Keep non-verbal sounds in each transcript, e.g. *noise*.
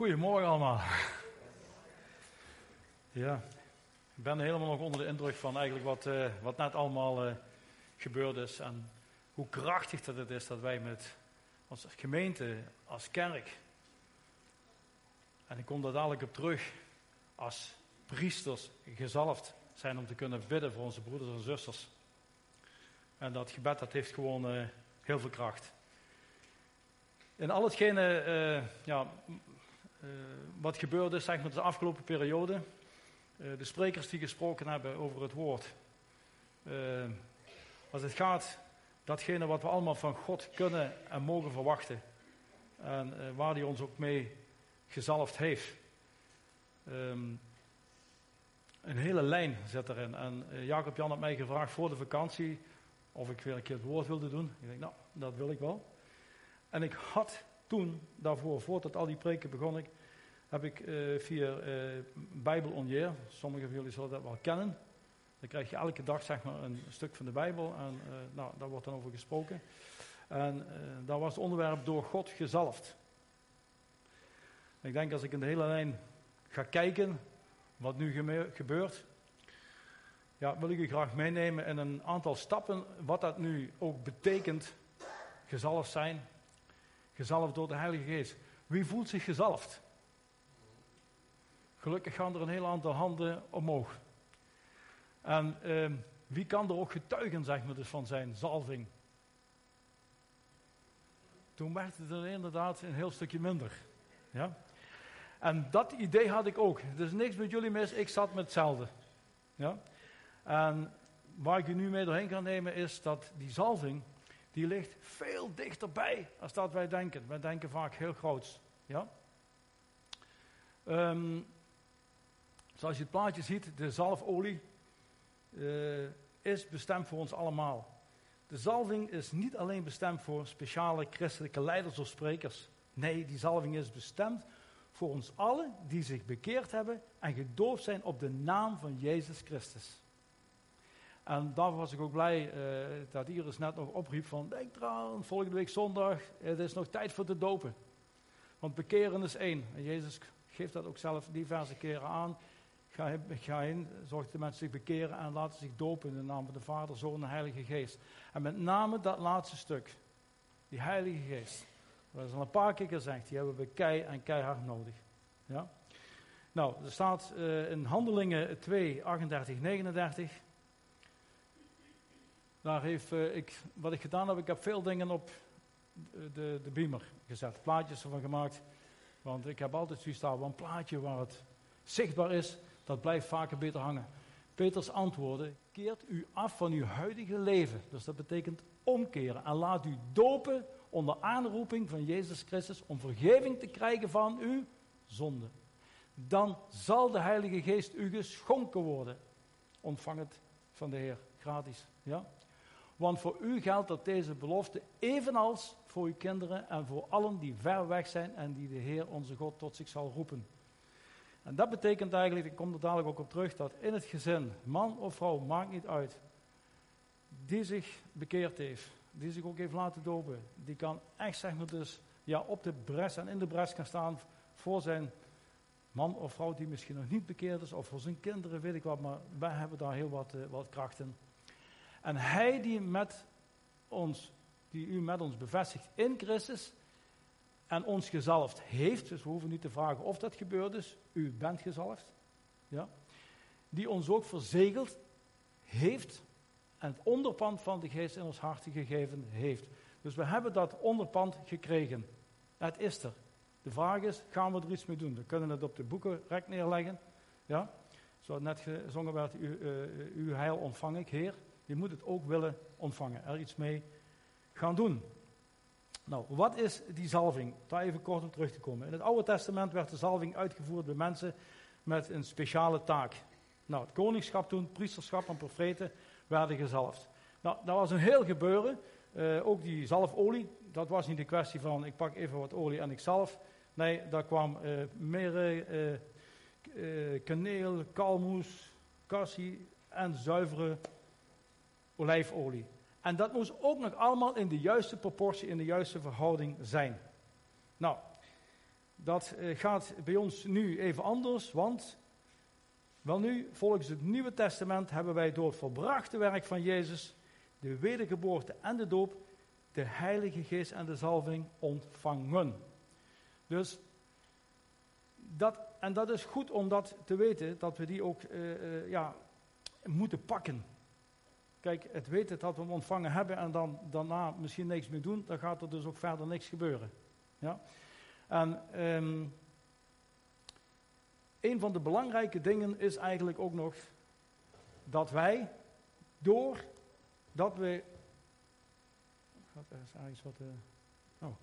Goedemorgen allemaal. Ja, ik ben helemaal nog onder de indruk van eigenlijk wat, uh, wat net allemaal uh, gebeurd is. En hoe krachtig dat het is dat wij met als gemeente, als kerk, en ik kom daar dadelijk op terug, als priesters gezalfd zijn om te kunnen bidden voor onze broeders en zusters. En dat gebed dat heeft gewoon uh, heel veel kracht. In al hetgene ja, wat gebeurde zeg maar, de afgelopen periode, de sprekers die gesproken hebben over het woord. als het gaat, datgene wat we allemaal van God kunnen en mogen verwachten. En waar hij ons ook mee gezalfd heeft. Um, een hele lijn zit erin. En Jacob Jan had mij gevraagd voor de vakantie of ik weer een keer het woord wilde doen. Ik denk, nou, dat wil ik wel. En ik had toen, daarvoor, voordat al die preken begon ik, heb ik uh, via uh, Bijbel on Year, sommigen van jullie zullen dat wel kennen. Dan krijg je elke dag zeg maar een stuk van de Bijbel en uh, nou, daar wordt dan over gesproken. En daar was het onderwerp door God gezalfd. Ik denk als ik in de hele lijn ga kijken wat nu gebeurt, ja, wil ik u graag meenemen in een aantal stappen, wat dat nu ook betekent, gezalfd zijn, gezalfd door de Heilige Geest. Wie voelt zich gezalfd? Gelukkig gaan er een heel aantal handen omhoog. En eh, wie kan er ook getuigen, zeg maar, dus van zijn zalving? Toen werd het er inderdaad een heel stukje minder. Ja? En dat idee had ik ook. Er is niks met jullie mis, ik zat met hetzelfde. Ja? En waar ik u nu mee doorheen kan nemen is dat die zalving, die ligt veel dichterbij als dat wij denken. Wij denken vaak heel groots. Ja? Um, zoals je het plaatje ziet, de zalfolie uh, is bestemd voor ons allemaal. De zalving is niet alleen bestemd voor speciale christelijke leiders of sprekers. Nee, die zalving is bestemd voor ons allen die zich bekeerd hebben en gedoopt zijn op de naam van Jezus Christus. En daar was ik ook blij uh, dat Iris net nog opriep van, denk eraan, volgende week zondag, het is nog tijd voor te dopen. Want bekeren is één. En Jezus geeft dat ook zelf diverse keren aan. Ga, ga heen, zorg dat de mensen zich bekeren en laten zich dopen in de naam van de Vader, Zoon en Heilige Geest. En met name dat laatste stuk, die Heilige Geest. Dat is al een paar keer gezegd, die hebben we kei en keihard nodig. Ja? Nou, er staat uh, in Handelingen 2, 38, 39. Daar heeft uh, ik, wat ik gedaan heb, ik heb veel dingen op de, de beamer gezet. Plaatjes ervan gemaakt. Want ik heb altijd zoiets staan, een plaatje waar het zichtbaar is, dat blijft vaker beter hangen. Peters antwoorden, keert u af van uw huidige leven. Dus dat betekent omkeren. En laat u dopen onder aanroeping van Jezus Christus om vergeving te krijgen van uw zonde. Dan zal de Heilige Geest u geschonken worden. Ontvang het van de Heer, gratis. Ja? Want voor u geldt dat deze belofte evenals voor uw kinderen en voor allen die ver weg zijn en die de Heer onze God tot zich zal roepen. En dat betekent eigenlijk, ik kom er dadelijk ook op terug, dat in het gezin, man of vrouw, maakt niet uit, die zich bekeerd heeft, die zich ook heeft laten dopen, die kan echt zeg maar dus ja, op de bres en in de bres gaan staan voor zijn man of vrouw die misschien nog niet bekeerd is, of voor zijn kinderen, weet ik wat, maar wij hebben daar heel wat, uh, wat kracht in. En hij die met ons, die u met ons bevestigt in Christus en ons gezalfd heeft, dus we hoeven niet te vragen of dat gebeurd is, u bent gezalfd, ja, die ons ook verzegeld heeft en het onderpand van de geest in ons hart gegeven heeft. Dus we hebben dat onderpand gekregen. Het is er. De vraag is, gaan we er iets mee doen? We kunnen het op de boekenrek neerleggen. Ja? Zoals net gezongen werd, u, uh, uw heil ontvang ik, Heer. Je moet het ook willen ontvangen, er iets mee gaan doen. Nou, wat is die zalving? Daar even kort om terug te komen. In het Oude Testament werd de zalving uitgevoerd bij mensen met een speciale taak. Nou, het koningschap toen, priesterschap en profeten werden gezalfd. Nou, dat was een heel gebeuren. Uh, ook die zalfolie, dat was niet de kwestie van ik pak even wat olie en ik zalf. Nee, daar kwam uh, meer uh, kaneel, kalmoes, cassie en zuivere olijfolie. En dat moest ook nog allemaal in de juiste proportie, in de juiste verhouding zijn. Nou, dat eh, gaat bij ons nu even anders, want wel nu, volgens het Nieuwe Testament hebben wij door het volbrachte werk van Jezus, de wedergeboorte en de doop, de Heilige Geest en de zalving ontvangen. Dus dat, en dat is goed om dat te weten, dat we die ook uh, uh, ja, moeten pakken. Kijk, het weten dat we hem ontvangen hebben en dan daarna misschien niks meer doen, dan gaat er dus ook verder niks gebeuren. Ja? En um, een van de belangrijke dingen is eigenlijk ook nog dat wij, door dat we. Er eigenlijk wat. Uh, oh.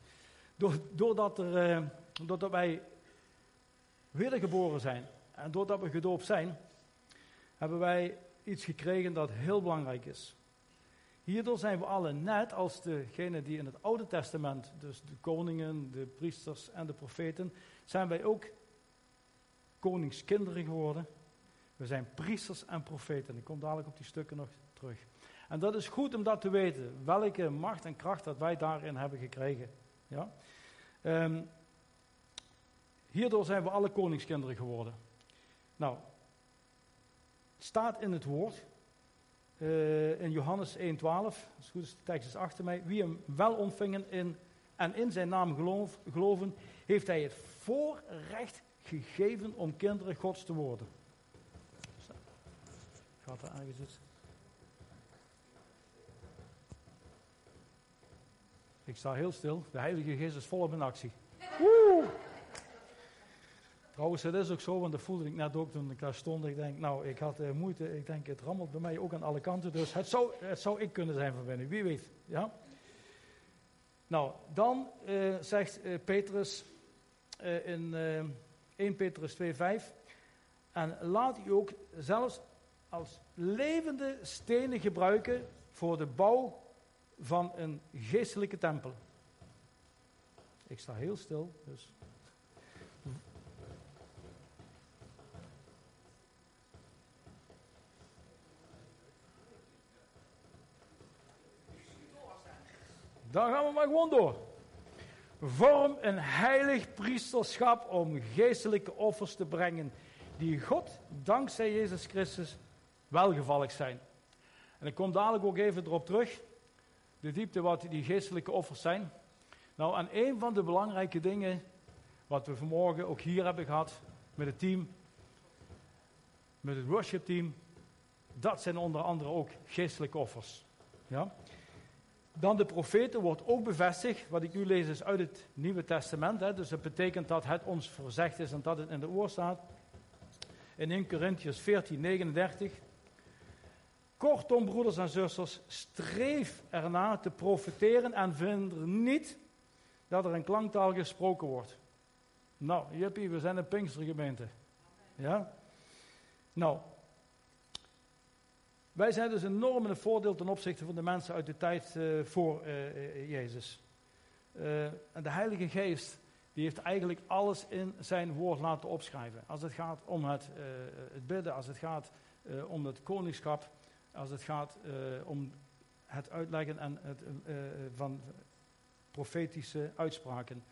Door, doordat, er, uh, doordat wij wedergeboren zijn en doordat we gedoopt zijn, hebben wij iets gekregen dat heel belangrijk is. Hierdoor zijn we alle net als degenen die in het Oude Testament, dus de koningen, de priesters en de profeten, zijn wij ook koningskinderen geworden. We zijn priesters en profeten. Ik kom dadelijk op die stukken nog terug. En dat is goed om dat te weten, welke macht en kracht dat wij daarin hebben gekregen. Ja? Um, hierdoor zijn we alle koningskinderen geworden. Nou, staat in het woord, uh, in Johannes 1,12, als goed is de tekst is achter mij, wie hem wel ontvingen in, en in zijn naam geloof, geloven, heeft hij het voorrecht gegeven om kinderen Gods te worden. Gaat er ergens Ik sta heel stil. De Heilige Geest is volop in actie. Trouwens, het is ook zo, want dat voelde ik net ook toen ik daar stond. Ik denk, nou, ik had uh, moeite. Ik denk, het rammelt bij mij ook aan alle kanten. Dus het zou, het zou ik kunnen zijn van binnen. Wie weet. Ja? Nou, dan uh, zegt uh, Petrus in 1 Petrus 2, 5. En laat u ook zelfs als levende stenen gebruiken voor de bouw van een geestelijke tempel. Ik sta heel stil, dus. Dan gaan we maar gewoon door. Vorm een heilig priesterschap om geestelijke offers te brengen, die God, dankzij Jezus Christus, welgevallig zijn. En ik kom dadelijk ook even erop terug, de diepte wat die geestelijke offers zijn. Nou, en een van de belangrijke dingen, wat we vanmorgen ook hier hebben gehad, met het team, met het worship team, dat zijn onder andere ook geestelijke offers. Ja? Dan de profeten wordt ook bevestigd. Wat ik nu lees is uit het Nieuwe Testament. Hè, dus dat betekent dat het ons verzegd is en dat het in de oor staat. In 1 Corinthians 14, 39. Kortom, broeders en zusters, streef ernaar te profiteren en vind er niet dat er een klanktaal gesproken wordt. Nou, jippie, we zijn een Pinkstergemeente. Ja? Nou, wij zijn dus enorm een voordeel ten opzichte van de mensen uit de tijd uh, voor uh, Jezus. Uh, en de Heilige Geest, die heeft eigenlijk alles in zijn woord laten opschrijven. Als het gaat om het, het bidden, als het gaat om het koningschap, als het gaat om het uitleggen en het, van profetische uitspraken.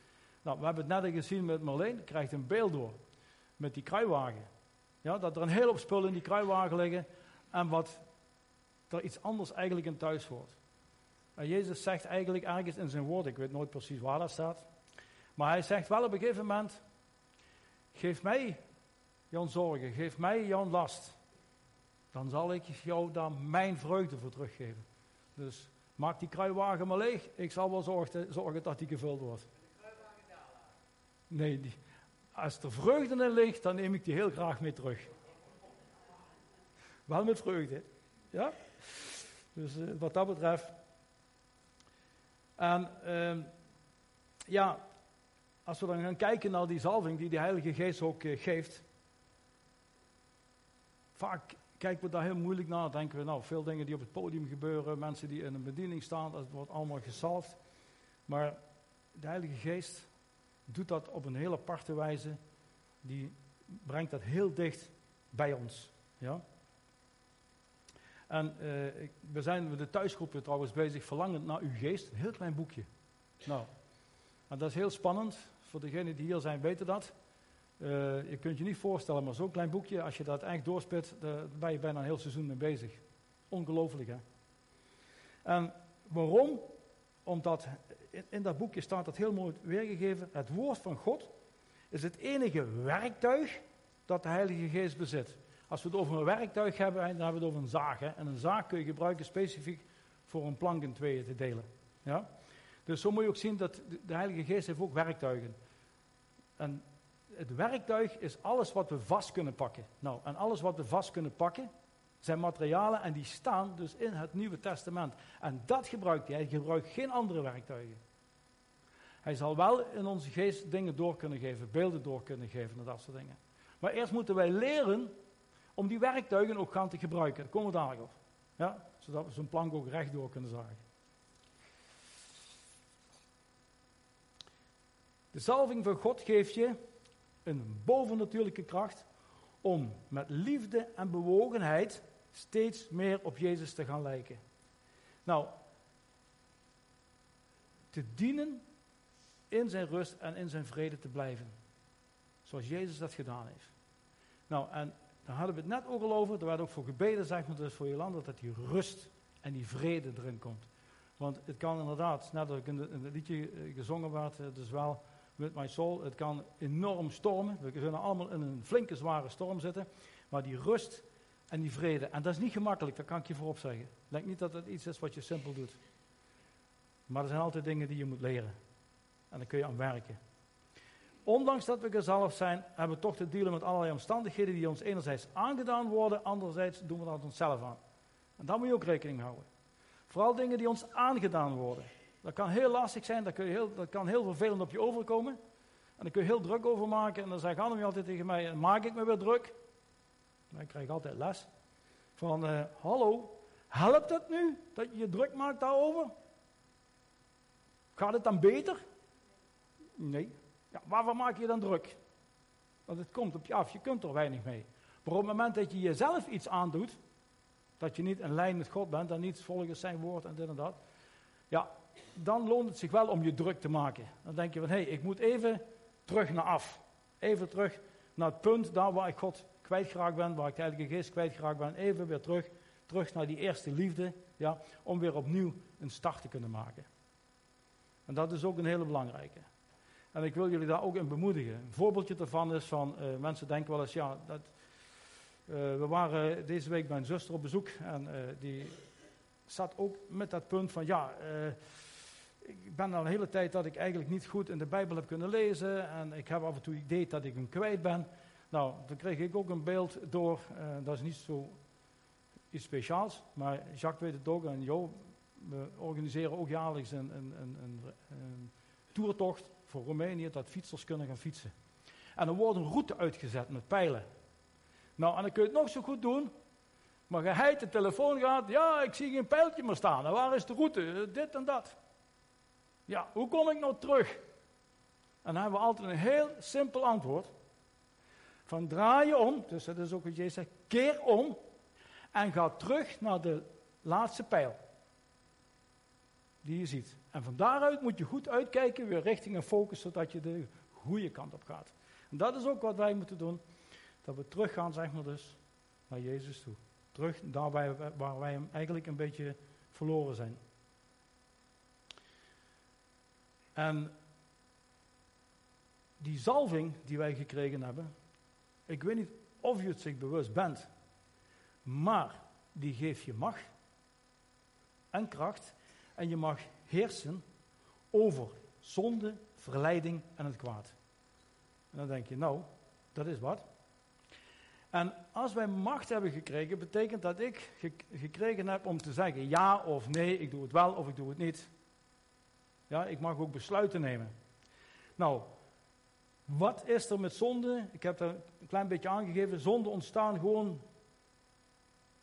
Nou, we hebben het net gezien met Marleen, krijgt een beeld door. Met die kruiwagen. Ja, dat er een hele hoop spullen in die kruiwagen liggen. En wat er iets anders eigenlijk in thuis hoort. En Jezus zegt eigenlijk ergens in zijn woord, ik weet nooit precies waar dat staat, maar hij zegt wel op een gegeven moment, geef mij jouw zorgen, geef mij jouw last, dan zal ik jou daar mijn vreugde voor teruggeven. Dus maak die kruiwagen maar leeg, ik zal wel zorgen, zorgen dat die gevuld wordt. Nee, die, als er vreugde in ligt, dan neem ik die heel graag mee terug. Wel met vreugde. Ja? Dus uh, wat dat betreft. En uh, ja, als we dan gaan kijken naar die zalving die de Heilige Geest ook uh, geeft. Vaak kijken we daar heel moeilijk naar. Denken we, nou, veel dingen die op het podium gebeuren, mensen die in een bediening staan, dat wordt allemaal gezalfd. Maar de Heilige Geest doet dat op een heel aparte wijze. Die brengt dat heel dicht bij ons. Ja? En uh, we zijn met de thuisgroepen trouwens bezig, verlangend naar uw geest. Een heel klein boekje. Nou, dat is heel spannend. Voor degenen die hier zijn weten dat. Uh, je kunt je niet voorstellen, maar zo'n klein boekje, als je dat echt doorspit, daar ben je bijna een heel seizoen mee bezig. Ongelooflijk, hè? En waarom? Omdat in, in dat boekje staat dat heel mooi weergegeven. Het woord van God is het enige werktuig dat de Heilige Geest bezit. Als we het over een werktuig hebben, dan hebben we het over een zaag. Hè? En een zaag kun je gebruiken specifiek voor een plank in tweeën te delen. Ja? Dus zo moet je ook zien dat de Heilige Geest heeft ook werktuigen. En het werktuig is alles wat we vast kunnen pakken. Nou, en alles wat we vast kunnen pakken, zijn materialen en die staan dus in het Nieuwe Testament. En dat gebruikt hij. Hij gebruikt geen andere werktuigen. Hij zal wel in onze geest dingen door kunnen geven, beelden door kunnen geven en dat soort dingen. Maar eerst moeten wij leren om die werktuigen ook gaan te gebruiken. Daar komen we dadelijk op. Ja? Zodat we zo'n plank ook rechtdoor kunnen zagen. De salving van God geeft je een bovennatuurlijke kracht om met liefde en bewogenheid steeds meer op Jezus te gaan lijken. Nou, te dienen in zijn rust en in zijn vrede te blijven. Zoals Jezus dat gedaan heeft. Nou, en daar hadden we het net ook al over. Er werd ook voor gebeden, zeg maar, dus voor je land, dat die rust en die vrede erin komt. Want het kan inderdaad, net als ik in, het liedje eh, gezongen werd, het is wel with my soul, het kan enorm stormen. We kunnen allemaal in een flinke, zware storm zitten. Maar die rust en die vrede, en dat is niet gemakkelijk, dat kan ik je voorop zeggen. Denk niet dat het iets is wat je simpel doet. Maar er zijn altijd dingen die je moet leren. En daar kun je aan werken. Ondanks dat we gezalfd zijn, hebben we toch te dealen met allerlei omstandigheden die ons enerzijds aangedaan worden, anderzijds doen we dat onszelf aan. En daar moet je ook rekening mee houden. Vooral dingen die ons aangedaan worden. Dat kan heel lastig zijn, dat, kun heel, dat kan heel vervelend op je overkomen. En daar kun je heel druk over maken. En dan zegt Annemie altijd tegen mij, maak ik me weer druk? Ik krijg altijd les. Van, uh, hallo, helpt het nu dat je je druk maakt daarover? Gaat het dan beter? Nee. Ja, waarvoor maak je dan druk? Want het komt op je af, je kunt er weinig mee. Maar op het moment dat je jezelf iets aandoet, dat je niet in lijn met God bent en niet volgens zijn woord en dit en dat, ja, dan loont het zich wel om je druk te maken. Dan denk je van, hé, hey, ik moet even terug naar af. Even terug naar het punt daar waar ik God kwijtgeraakt ben, waar ik de Heilige Geest kwijtgeraakt ben. Even weer terug, terug naar die eerste liefde, ja, om weer opnieuw een start te kunnen maken. En dat is ook een hele belangrijke. En ik wil jullie daar ook in bemoedigen. Een voorbeeldje daarvan is van, uh, mensen denken wel eens, ja, dat, uh, we waren deze week bij een zuster op bezoek en die zat ook met dat punt van, ja, ik ben al een hele tijd dat ik eigenlijk niet goed in de Bijbel heb kunnen lezen en ik heb af en toe het idee dat ik hem kwijt ben. Nou, dan kreeg ik ook een beeld door, dat is niet zo iets speciaals, maar Jacques weet het ook en Jo, we organiseren ook jaarlijks een, een, een, een toertocht voor Roemenië, dat fietsers kunnen gaan fietsen. En er wordt een route uitgezet met pijlen. Nou, en dan kun je het nog zo goed doen, maar geheid de telefoon gaat, ja, ik zie geen pijltje meer staan. En waar is de route? Dit en dat. Ja, hoe kom ik nou terug? En dan hebben we altijd een heel simpel antwoord. Van draai je om, dus dat is ook wat Jezus zegt, keer om en ga terug naar de laatste pijl die je ziet. En van daaruit moet je goed uitkijken, weer richting en focus, zodat je de goede kant op gaat. En dat is ook wat wij moeten doen. Dat we teruggaan, zeg maar dus, naar Jezus toe. Terug daar waar, waar wij hem eigenlijk een beetje verloren zijn. En die zalving die wij gekregen hebben, ik weet niet of je het zich bewust bent, maar die geeft je macht en kracht en je mag heersen over zonde, verleiding en het kwaad. En dan denk je, nou, dat is wat. En als wij macht hebben gekregen, betekent dat ik gekregen heb om te zeggen ja of nee, ik doe het wel of ik doe het niet. Ja, ik mag ook besluiten nemen. Nou, wat is er met zonde? Ik heb er een klein beetje aangegeven. Zonde ontstaan gewoon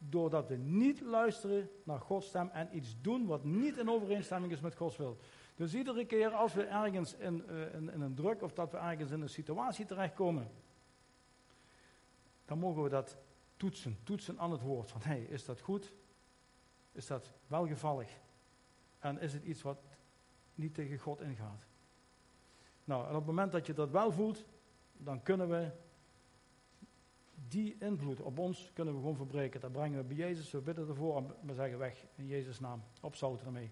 doordat we niet luisteren naar Gods stem en iets doen wat niet in overeenstemming is met Gods wil. Dus iedere keer als we ergens in, in, in, een druk of dat we ergens in een situatie terechtkomen, dan mogen we dat toetsen, toetsen aan het woord. Van hé, hey, is dat goed? Is dat welgevallig? En is het iets wat niet tegen God ingaat? Nou, en op het moment dat je dat wel voelt, dan kunnen we die invloed op ons kunnen we gewoon verbreken. Dat brengen we bij Jezus, we bidden ervoor en we zeggen weg in Jezus' naam. Opzouten ermee.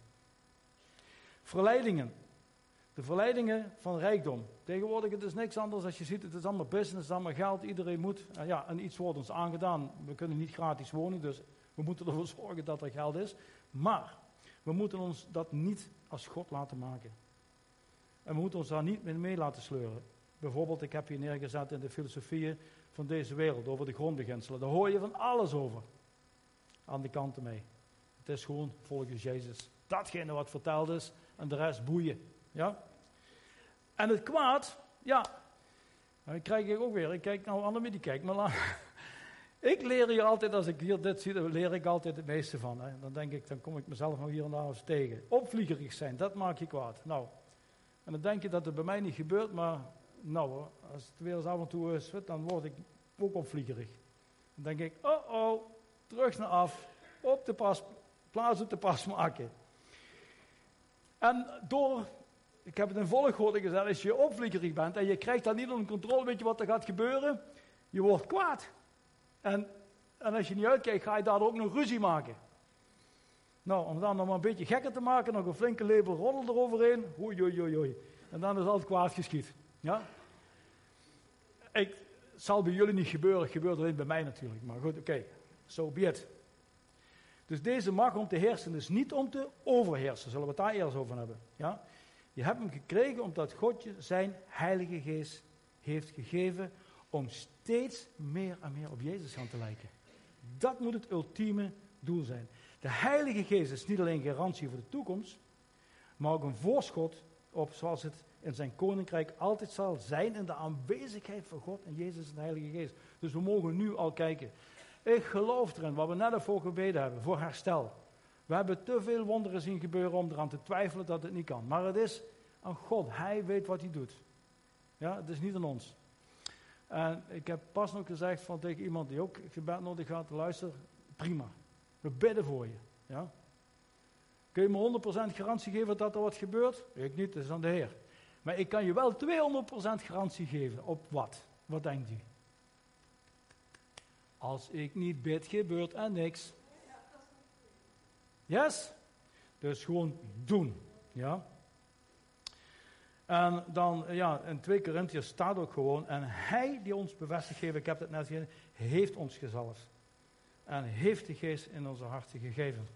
Verleidingen. De verleidingen van rijkdom. Tegenwoordig het is niks anders als je ziet, het is allemaal business, het is allemaal geld, iedereen moet. En ja, en iets wordt ons aangedaan. We kunnen niet gratis wonen, dus we moeten ervoor *laughs* zorgen dat er geld is. Maar we moeten ons dat niet als God laten maken. En we moeten ons daar niet mee laten sleuren. Bijvoorbeeld, ik heb hier neergezet in de filosofieën van deze wereld, over de grondbeginselen. Daar hoor je van alles over. Aan de kanten mee. Het is gewoon volgens Jezus. Datgene wat verteld is en de rest boeien. Ja? En het kwaad, ja, dan krijg ik ook weer. Ik kijk nou Annemie, die kijkt me aan. *laughs* Ik leer hier altijd, als ik hier dit zie, dan leer ik altijd het meeste van. Hè. Dan denk ik, dan kom ik mezelf nog hier en daar eens tegen. Opvliegerig zijn, dat maakt je kwaad. Nou, en dan denk je dat het bij mij niet gebeurt, maar nou, als het weer eens af en toe is, dan word ik ook opvliegerig. Dan denk ik, oh oh, terug naar af, op de pas, plaats op de pas maken. En door, ik heb het in volgorde gezegd, als je opvliegerig bent en je krijgt dat niet onder controle, weet je wat er gaat gebeuren? Je wordt kwaad. En, en als je niet uitkijkt, ga je daar ook nog ruzie maken. Nou, om dan nog maar een beetje gekker te maken, nog een flinke lepel roddel eroverheen. Oei, oei, oei, oei. En dan is alles kwaad geschiet. Ja? Ik, het zal bij jullie niet gebeuren, het gebeurt alleen bij mij natuurlijk. Maar goed, oké, okay. so be it. Dus deze macht om te heersen is niet om te overheersen. Zullen we het daar eerst over hebben? Ja? Je hebt hem gekregen omdat God je zijn heilige geest heeft gegeven om steeds meer en meer op Jezus gaan te lijken. Dat moet het ultieme doel zijn. De Heilige Geest is niet alleen garantie voor de toekomst, maar ook een voorschot op zoals het in zijn koninkrijk altijd zal zijn in de aanwezigheid van God en Jezus en de Heilige Geest. Dus we mogen nu al kijken. Ik geloof erin, wat we net ervoor gebeden hebben, voor herstel. We hebben te veel wonderen zien gebeuren om eraan te twijfelen dat het niet kan. Maar het is aan God. Hij weet wat hij doet. Ja, het is niet aan ons. En ik heb pas nog gezegd van tegen iemand die ook gebed nodig had, luister, prima. We bidden voor je. Ja? Kun je me 100% garantie geven dat er wat gebeurt? Ik niet, dat is aan de Heer. Maar ik kan je wel 200% garantie geven. Op wat? Wat denkt u? Als ik niet bid, gebeurt er niks. Yes? Dus gewoon doen. Ja? En dan, ja, in 2 Korintiërs staat ook gewoon, en hij die ons bevestigd heeft, ik heb het net gezien, heeft ons gezalfd. En heeft de geest in onze harten gegeven.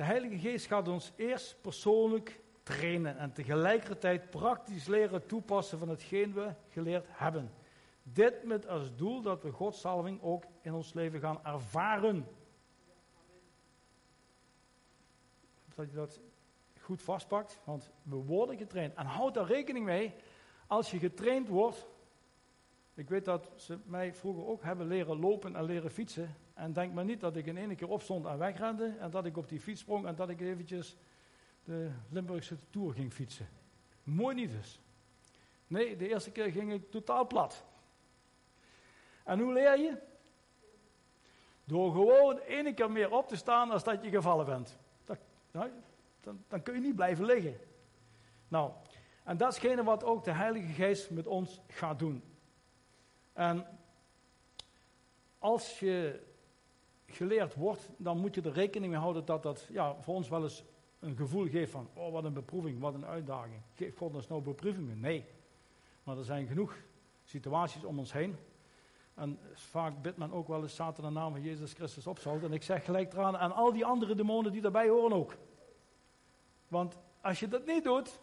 De Heilige Geest gaat ons eerst persoonlijk trainen en tegelijkertijd praktisch leren toepassen van hetgeen we geleerd hebben. Dit met als doel dat we Gods salving ook in ons leven gaan ervaren. Dat je dat goed vastpakt, want we worden getraind. En houd daar rekening mee, als je getraind wordt. Ik weet dat ze mij vroeger ook hebben leren lopen en leren fietsen. En denk maar niet dat ik in één keer opstond en wegrende en dat ik op die fiets sprong en dat ik eventjes de Limburgse Tour ging fietsen. Mooi niet dus. Nee, de eerste keer ging ik totaal plat. En hoe leer je? Door gewoon één keer meer op te staan als dat je gevallen bent. Nou, dan, dan kun je niet blijven liggen. Nou, en dat is wat ook de Heilige Geest met ons gaat doen. En als je geleerd wordt, dan moet je er rekening mee houden dat dat ja, voor ons wel eens een gevoel geeft van, oh wat een beproeving, wat een uitdaging. Geeft God ons nou beproevingen? Nee. Maar er zijn genoeg situaties om ons heen. En vaak bidt men ook wel eens Satan de naam van Jezus Christus opzout. En ik zeg gelijk eraan, en al die andere demonen die daarbij horen ook. Want als je dat niet doet,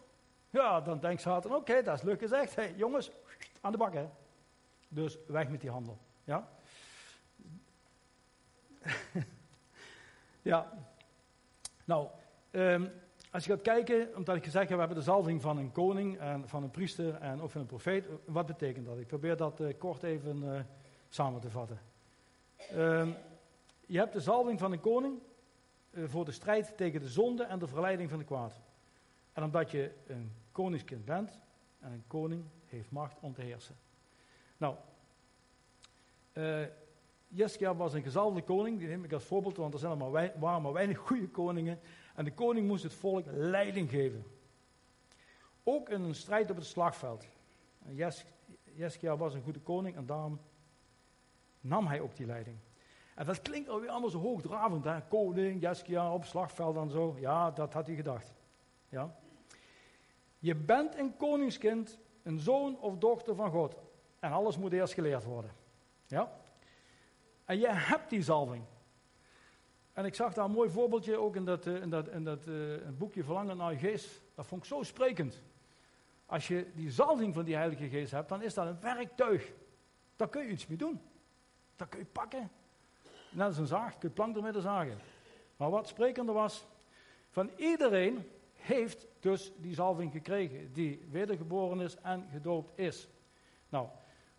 ja, dan denkt Satan, oké, dat is leuk gezegd. Jongens, aan de bak hè. Dus weg met die handel. Ja? *laughs* ja. Nou, ehm, als je gaat kijken, omdat ik gezegd heb, we hebben de zalving van een koning en van een priester en ook van een profeet. Wat betekent dat? Ik probeer dat uh, kort even uh, samen te vatten. Um, je hebt de zalving van een koning uh, voor de strijd tegen de zonde en de verleiding van de kwaad. En omdat je een koningskind bent en een koning heeft macht om te heersen. Nou, Jeskia was een gezalfde koning, die neem ik als voorbeeld, want er zijn maar waren maar weinig goede koningen. En de koning moest het volk leiding geven. Ook in een strijd op het slagveld. Jes, Jeskia was een goede koning en daarom nam hij ook die leiding. En dat klinkt alweer allemaal zo hoogdravend, hè? Koning, Jeskia op slagveld en zo. Ja, dat had hij gedacht. Ja. Je bent een koningskind, een zoon of dochter van God. En alles moet eerst geleerd worden. Ja? En je hebt die zalving. En ik zag daar een mooi voorbeeldje ook in dat, eh, in dat, in dat uh, boekje Verlangen naar je geest. Dat vond ik zo sprekend. Als je die zalving van die Heilige Geest hebt, dan is dat een werktuig. Daar kun je iets mee doen. Dat kun je pakken. Net als een zaag, kun je plank ermee zagen. Maar wat sprekender was, van iedereen heeft dus die zalving gekregen, die wedergeboren is en gedoopt is. Nou, een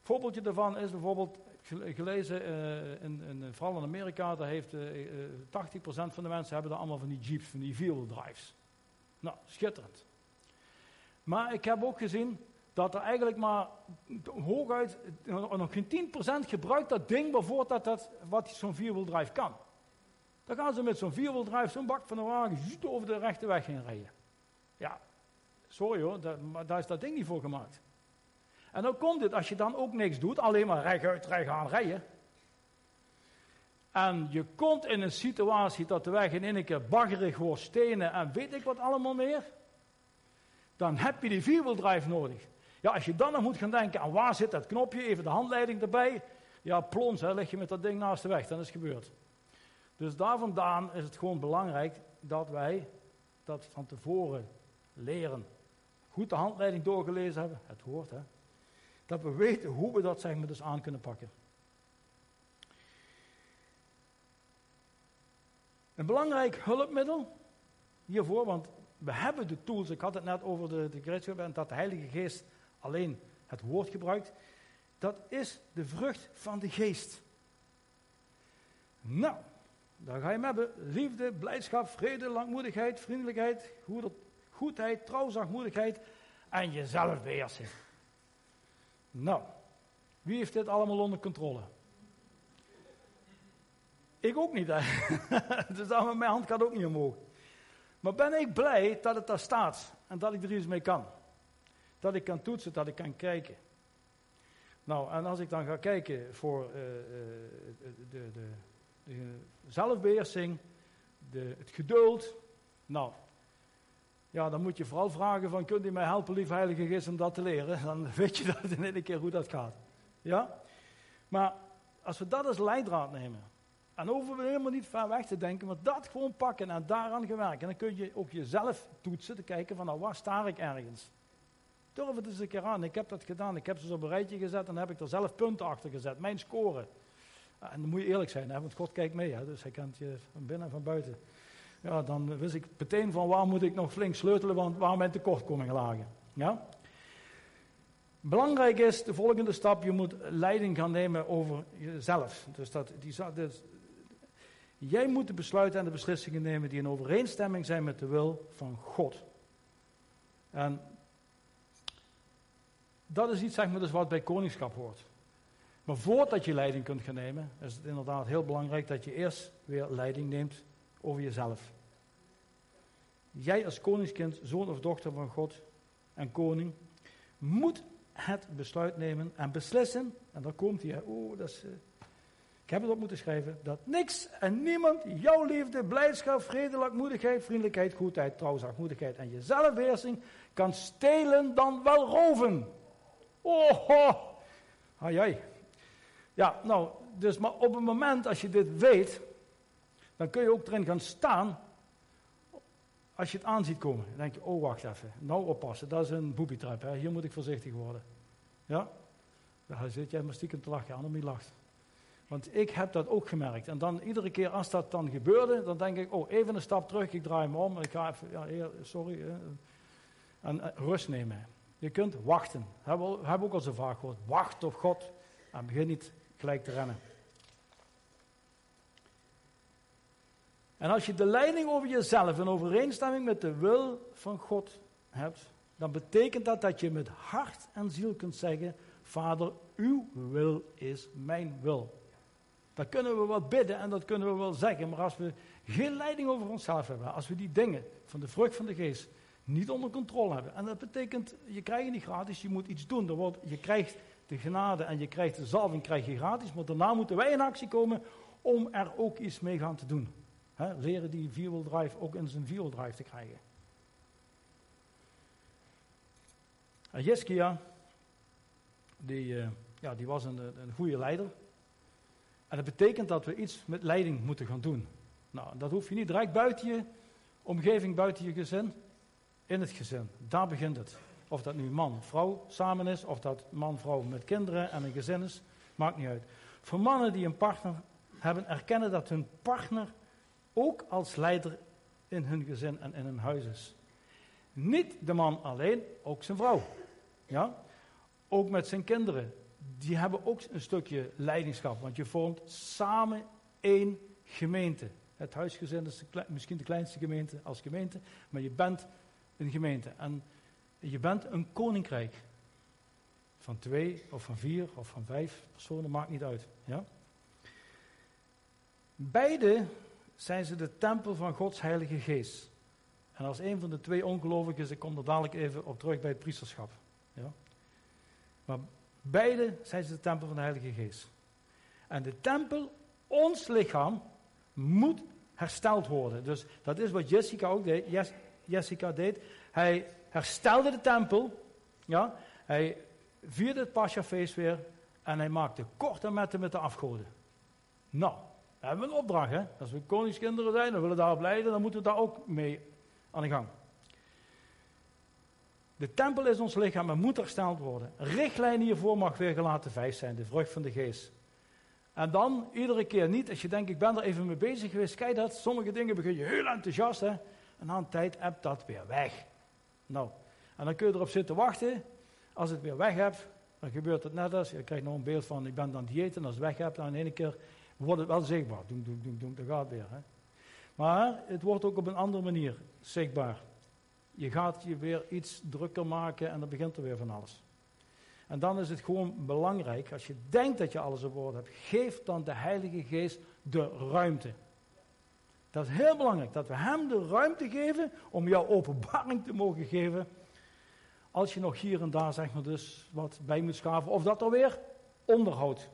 voorbeeldje daarvan is bijvoorbeeld gelezen, uh, in, in, vooral in Amerika, daar heeft uh, uh, 80% van de mensen hebben daar allemaal van die jeeps, van die wheel drives. Nou, schitterend. Maar ik heb ook gezien dat er eigenlijk maar hooguit nog geen 10% gebruikt dat ding waarvoor dat, dat, wat zo'n vierwiel drive kan. Dan gaan ze met zo'n vierwiel drive zo'n bak van een wagen over de rechte weg heen rijden. Ja, sorry hoor, maar daar is dat ding niet voor gemaakt. En dan komt het, als je dan ook niks doet, alleen maar recht gaan rijden. En je komt in een situatie dat de weg in één keer baggerig wordt, stenen en weet ik wat allemaal meer. Dan heb je die vierwieldrive nodig. Ja, als je dan nog moet gaan denken aan waar zit dat knopje, even de handleiding erbij. Ja, plons, hè, leg je met dat ding naast de weg, dan is het gebeurd. Dus daar vandaan is het gewoon belangrijk dat wij dat van tevoren leren. Goed de handleiding doorgelezen hebben, het hoort hè. Dat we weten hoe we dat zeg maar dus aan kunnen pakken. Een belangrijk hulpmiddel hiervoor, want we hebben de tools. Ik had het net over de, de gereedschap en dat de Heilige Geest alleen het woord gebruikt. Dat is de vrucht van de geest. Nou, daar ga je hebben. Liefde, blijdschap, vrede, langmoedigheid, vriendelijkheid, goedheid, trouw, zachtmoedigheid en jezelf. Nou, wie heeft dit allemaal onder controle? Ik ook niet, hè. *laughs* dus mijn hand gaat ook niet omhoog. Maar ben ik blij dat het daar staat en dat ik er iets mee kan. Dat ik kan toetsen, dat ik kan kijken. Nou, en als ik dan ga kijken voor uh, de, de, de, de, zelfbeheersing, de, het geduld. Nou, ja, dan moet je vooral vragen van, kunt u mij helpen, lief Heilige Geest, om dat te leren? *laughs* Dan weet je dat in één keer hoe dat gaat. Ja? Maar als we dat als leidraad nemen, en we helemaal niet ver weg te denken, maar dat gewoon pakken en daaraan gewerkt. En dan kun je ook jezelf toetsen, te kijken van, nou, waar sta ik ergens? Durf het eens een keer aan. Ik heb dat gedaan. Ik heb ze op een rijtje gezet en heb ik er zelf punten achter gezet. Mijn score. En dan moet je eerlijk zijn, hè, want God kijkt mee. Hè, dus hij kent je van binnen en van buiten ja, dan wist ik meteen van waar moet ik nog flink sleutelen, want waar mijn tekortkomingen lagen. Ja? Belangrijk is de volgende stap, je moet leiding gaan nemen over jezelf. Dus dat, die, dus, jij moet de besluiten en de beslissingen nemen die in overeenstemming zijn met de wil van God. En dat is iets zeg maar, dus wat bij koningschap hoort. Maar voordat je leiding kunt gaan nemen, is het inderdaad heel belangrijk dat je eerst weer leiding neemt over jezelf. Jij als koningskind, zoon of dochter van God en koning, moet het besluit nemen en beslissen, en dan komt hij, oh, dat is, uh, ik heb het op moeten schrijven, dat niks en niemand jouw liefde, blijdschap, vrede, lakmoedigheid, vriendelijkheid, goedheid, trouw, zachtmoedigheid en je zelfbeheersing kan stelen dan wel roven. Oh, oh. Ai, Ja, nou, dus maar op het moment als je dit weet, dan kun je ook erin gaan staan. Als je het aan ziet komen, dan denk je, oh wacht even, nou oppassen, dat is een boebietrap, hè. hier moet ik voorzichtig worden. Ja? Daar zit jij maar stiekem te lachen, Annemie lacht. Want ik heb dat ook gemerkt. En dan iedere keer als dat dan gebeurde, dan denk ik, oh even een stap terug, ik draai me om, ik ga even, ja, sorry. En uh, rust nemen. Je kunt wachten. Hebben we hebben ook al zo vaak gehoord. Wacht op God. En begin niet gelijk te rennen. En als je de leiding over jezelf in overeenstemming met de wil van God hebt, dan betekent dat dat je met hart en ziel kunt zeggen: Vader, uw wil is mijn wil. Dat kunnen we wel bidden en dat kunnen we wel zeggen, maar als we geen leiding over onszelf hebben, als we die dingen van de vrucht van de geest niet onder controle hebben. En dat betekent, je krijgt het niet gratis, je moet iets doen. Er wordt, je krijgt de genade en je krijgt de zalving krijg je gratis, maar daarna moeten wij in actie komen om er ook iets mee gaan te doen. Leren die vierwheel drive ook in zijn vierwheel drive te krijgen. En die, uh, ja, die was een, een goede leider. En dat betekent dat we iets met leiding moeten gaan doen. Nou, dat hoef je niet direct buiten je omgeving, buiten je gezin. In het gezin. Daar begint het. Of dat nu man, vrouw samen is, of dat man, vrouw met kinderen en een gezin is, maakt niet uit. Voor mannen die een partner hebben, erkennen dat hun partner ook als leider in hun gezin en in hun huis is. Niet de man alleen, ook zijn vrouw. Ja? Ook met zijn kinderen. Die hebben ook een stukje leidingschap, want je vormt samen één gemeente. Het huisgezin is misschien de kleinste gemeente als gemeente, maar je bent een gemeente. En je bent een koninkrijk. Van twee of van vier of van vijf personen, maakt niet uit. Ja? Beide zijn ze de tempel van Gods Heilige Geest. En als een van de twee ongelovigen, ik kom er dadelijk even op terug bij het priesterschap. Ja? Maar beide zijn ze de tempel van de Heilige Geest. En de tempel, ons lichaam, moet hersteld worden. Dus dat is wat Jessica ook deed. Jessica deed. Hij herstelde de tempel. Ja? Hij vierde het Pascha-feest weer. En hij maakte korte metten met de afgoden. Nou, we hebben een opdracht. Hè? Als we koningskinderen zijn en willen daarop leiden, dan moeten we daar ook mee aan de gang. De tempel is ons lichaam en moet hersteld worden. Richtlijn hiervoor mag weer gelaten vijf zijn, de vrucht van de geest. En dan iedere keer niet, als je denkt, ik ben er even mee bezig geweest, kijk dat, sommige dingen begin je heel enthousiast, hè, en na een tijd hebt dat weer weg. Nou, en dan kun je erop zitten wachten. Als het weer weg hebt, dan gebeurt het net als, je krijgt nog een beeld van, ik ben dan dieet, en als het weg hebt, dan in één keer wordt het wel zichtbaar. Doem, doem, doem, doem, dat gaat weer. Hè. Maar het wordt ook op een andere manier zichtbaar. Je gaat je weer iets drukker maken en dan begint er weer van alles. En dan is het gewoon belangrijk, als je denkt dat je alles op orde hebt, geef dan de Heilige Geest de ruimte. Dat is heel belangrijk, dat we Hem de ruimte geven om jouw openbaring te mogen geven. Als je nog hier en daar zeg maar dus wat bij moet schaven, of dat er weer onderhoud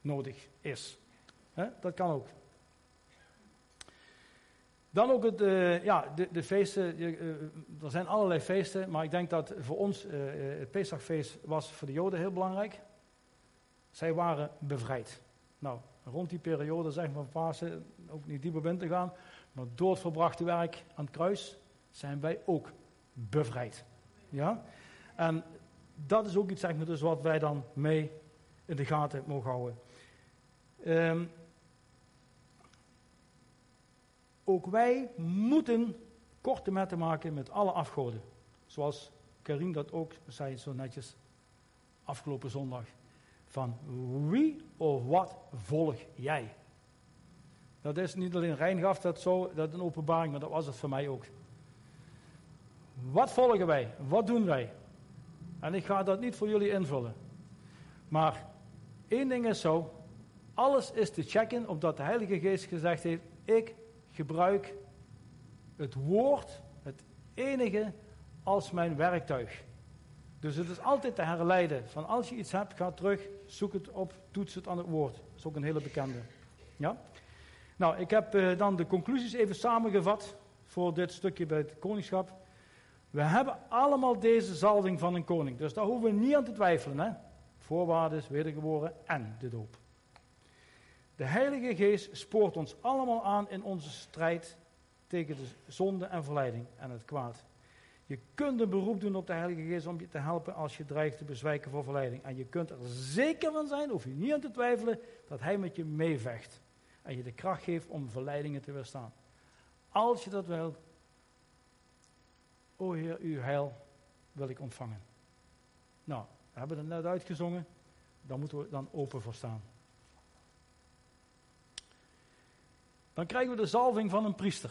nodig is. Dat kan ook. Dan ook het, uh, ja, de, de feesten. Uh, er zijn allerlei feesten, maar ik denk dat voor ons uh, het Pesachfeest was voor de Joden heel belangrijk. Zij waren bevrijd. Nou, rond die periode, zeg maar, Pasen, ook niet dieper in te gaan, maar door het verbrachte werk aan het kruis zijn wij ook bevrijd. Ja? En dat is ook iets, zeg maar, dus wat wij dan mee in de gaten mogen houden. Um, ook wij moeten korte metten maken met alle afgoden. Zoals Karim dat ook zei zo netjes afgelopen zondag. Van wie of wat volg jij? Dat is niet alleen Rijn gaf dat zo, dat een openbaring, maar dat was het voor mij ook. Wat volgen wij? Wat doen wij? En ik ga dat niet voor jullie invullen. Maar één ding is zo, alles is te checken omdat de Heilige Geest gezegd heeft, ik gebruik het woord, het enige, als mijn werktuig. Dus het is altijd te herleiden. Van als je iets hebt, ga terug, zoek het op, toets het aan het woord. Dat is ook een hele bekende. Ja? Nou, ik heb uh, dan de conclusies even samengevat voor dit stukje bij het koningschap. We hebben allemaal deze zalving van een koning. Dus daar hoeven we niet aan te twijfelen. Hè? Voorwaarden, wedergeboren en de doop. De Heilige Geest spoort ons allemaal aan in onze strijd tegen de zonde en verleiding en het kwaad. Je kunt een beroep doen op de Heilige Geest om je te helpen als je dreigt te bezwijken voor verleiding. En je kunt er zeker van zijn, hoef je niet aan te twijfelen, dat Hij met je meevecht. En je de kracht geeft om verleidingen te weerstaan. Als je dat wil, o Heer, uw heil wil ik ontvangen. Nou, we hebben het net uitgezongen, daar moeten we dan open voor staan. Dan krijgen we de zalving van een priester.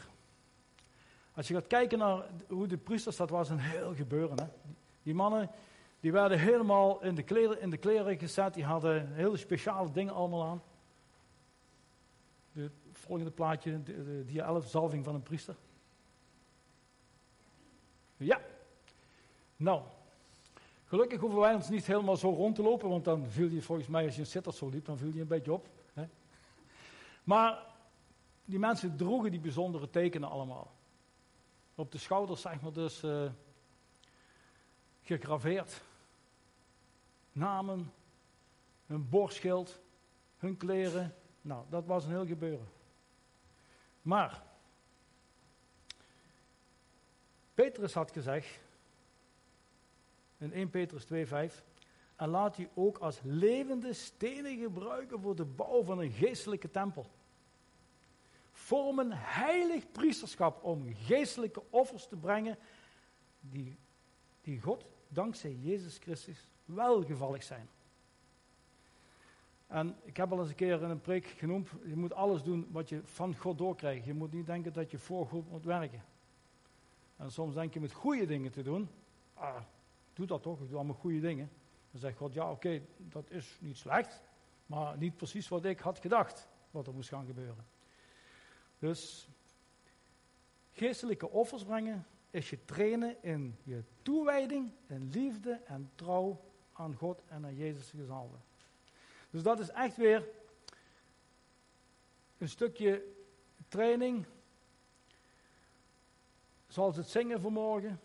Als je gaat kijken naar hoe de priesters, dat was een heel gebeuren. Hè? Die mannen, die werden helemaal in de, kleren, in de kleren gezet. Die hadden hele speciale dingen allemaal aan. De volgende plaatje, dia 11, zalving van een priester. Ja. Nou, gelukkig hoeven wij ons niet helemaal zo rond te lopen, want dan viel je volgens mij, als je zit zo liep, dan viel je een beetje op. Hè? Maar die mensen droegen die bijzondere tekenen allemaal. Op de schouders, zeg maar, dus uh, gegraveerd. Namen, hun borstschild, hun kleren. Nou, dat was een heel gebeuren. Maar, Petrus had gezegd, in 1 Petrus 2,5, en laat u ook als levende stenen gebruiken voor de bouw van een geestelijke tempel. Vormen heilig priesterschap om geestelijke offers te brengen die, die God dankzij Jezus Christus welgevallig zijn. En ik heb al eens een keer in een preek genoemd, je moet alles doen wat je van God doorkrijgt. Je moet niet denken dat je voor God moet werken. En soms denk je met goede dingen te doen. Ah, doe dat toch, ik doe allemaal goede dingen. Dan zegt God, ja oké, dat is niet slecht, maar niet precies wat ik had gedacht, wat er moest gaan gebeuren. Dus geestelijke offers brengen is je trainen in je toewijding, in liefde en trouw aan God en aan Jezus gezalven. Dus dat is echt weer een stukje training. Zoals het zingen vanmorgen.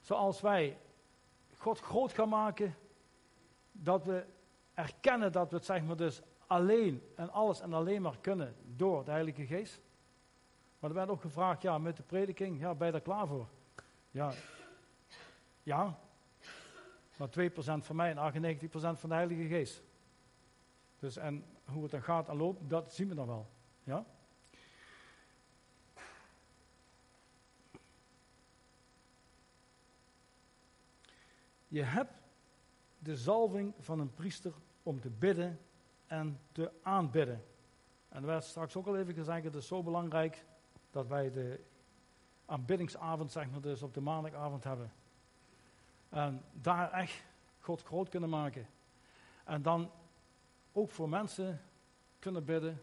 Zoals wij God groot gaan maken. Dat we erkennen dat we het zeg maar dus alleen en alles en alleen maar kunnen door de Heilige Geest. Maar er werd ook gevraagd, ja, met de prediking, ja, ben je daar klaar voor? Ja, ja, maar 2% van mij en 98% van de Heilige Geest. Dus en hoe het dan gaat en loopt, dat zien we dan wel. Ja? Je hebt de zalving van een priester om te bidden en te aanbidden. En er werd straks ook al even gezegd, het is zo belangrijk dat wij de aanbiddingsavond, zeg maar, dus op de maandagavond hebben. En daar echt God groot kunnen maken. En dan ook voor mensen kunnen bidden.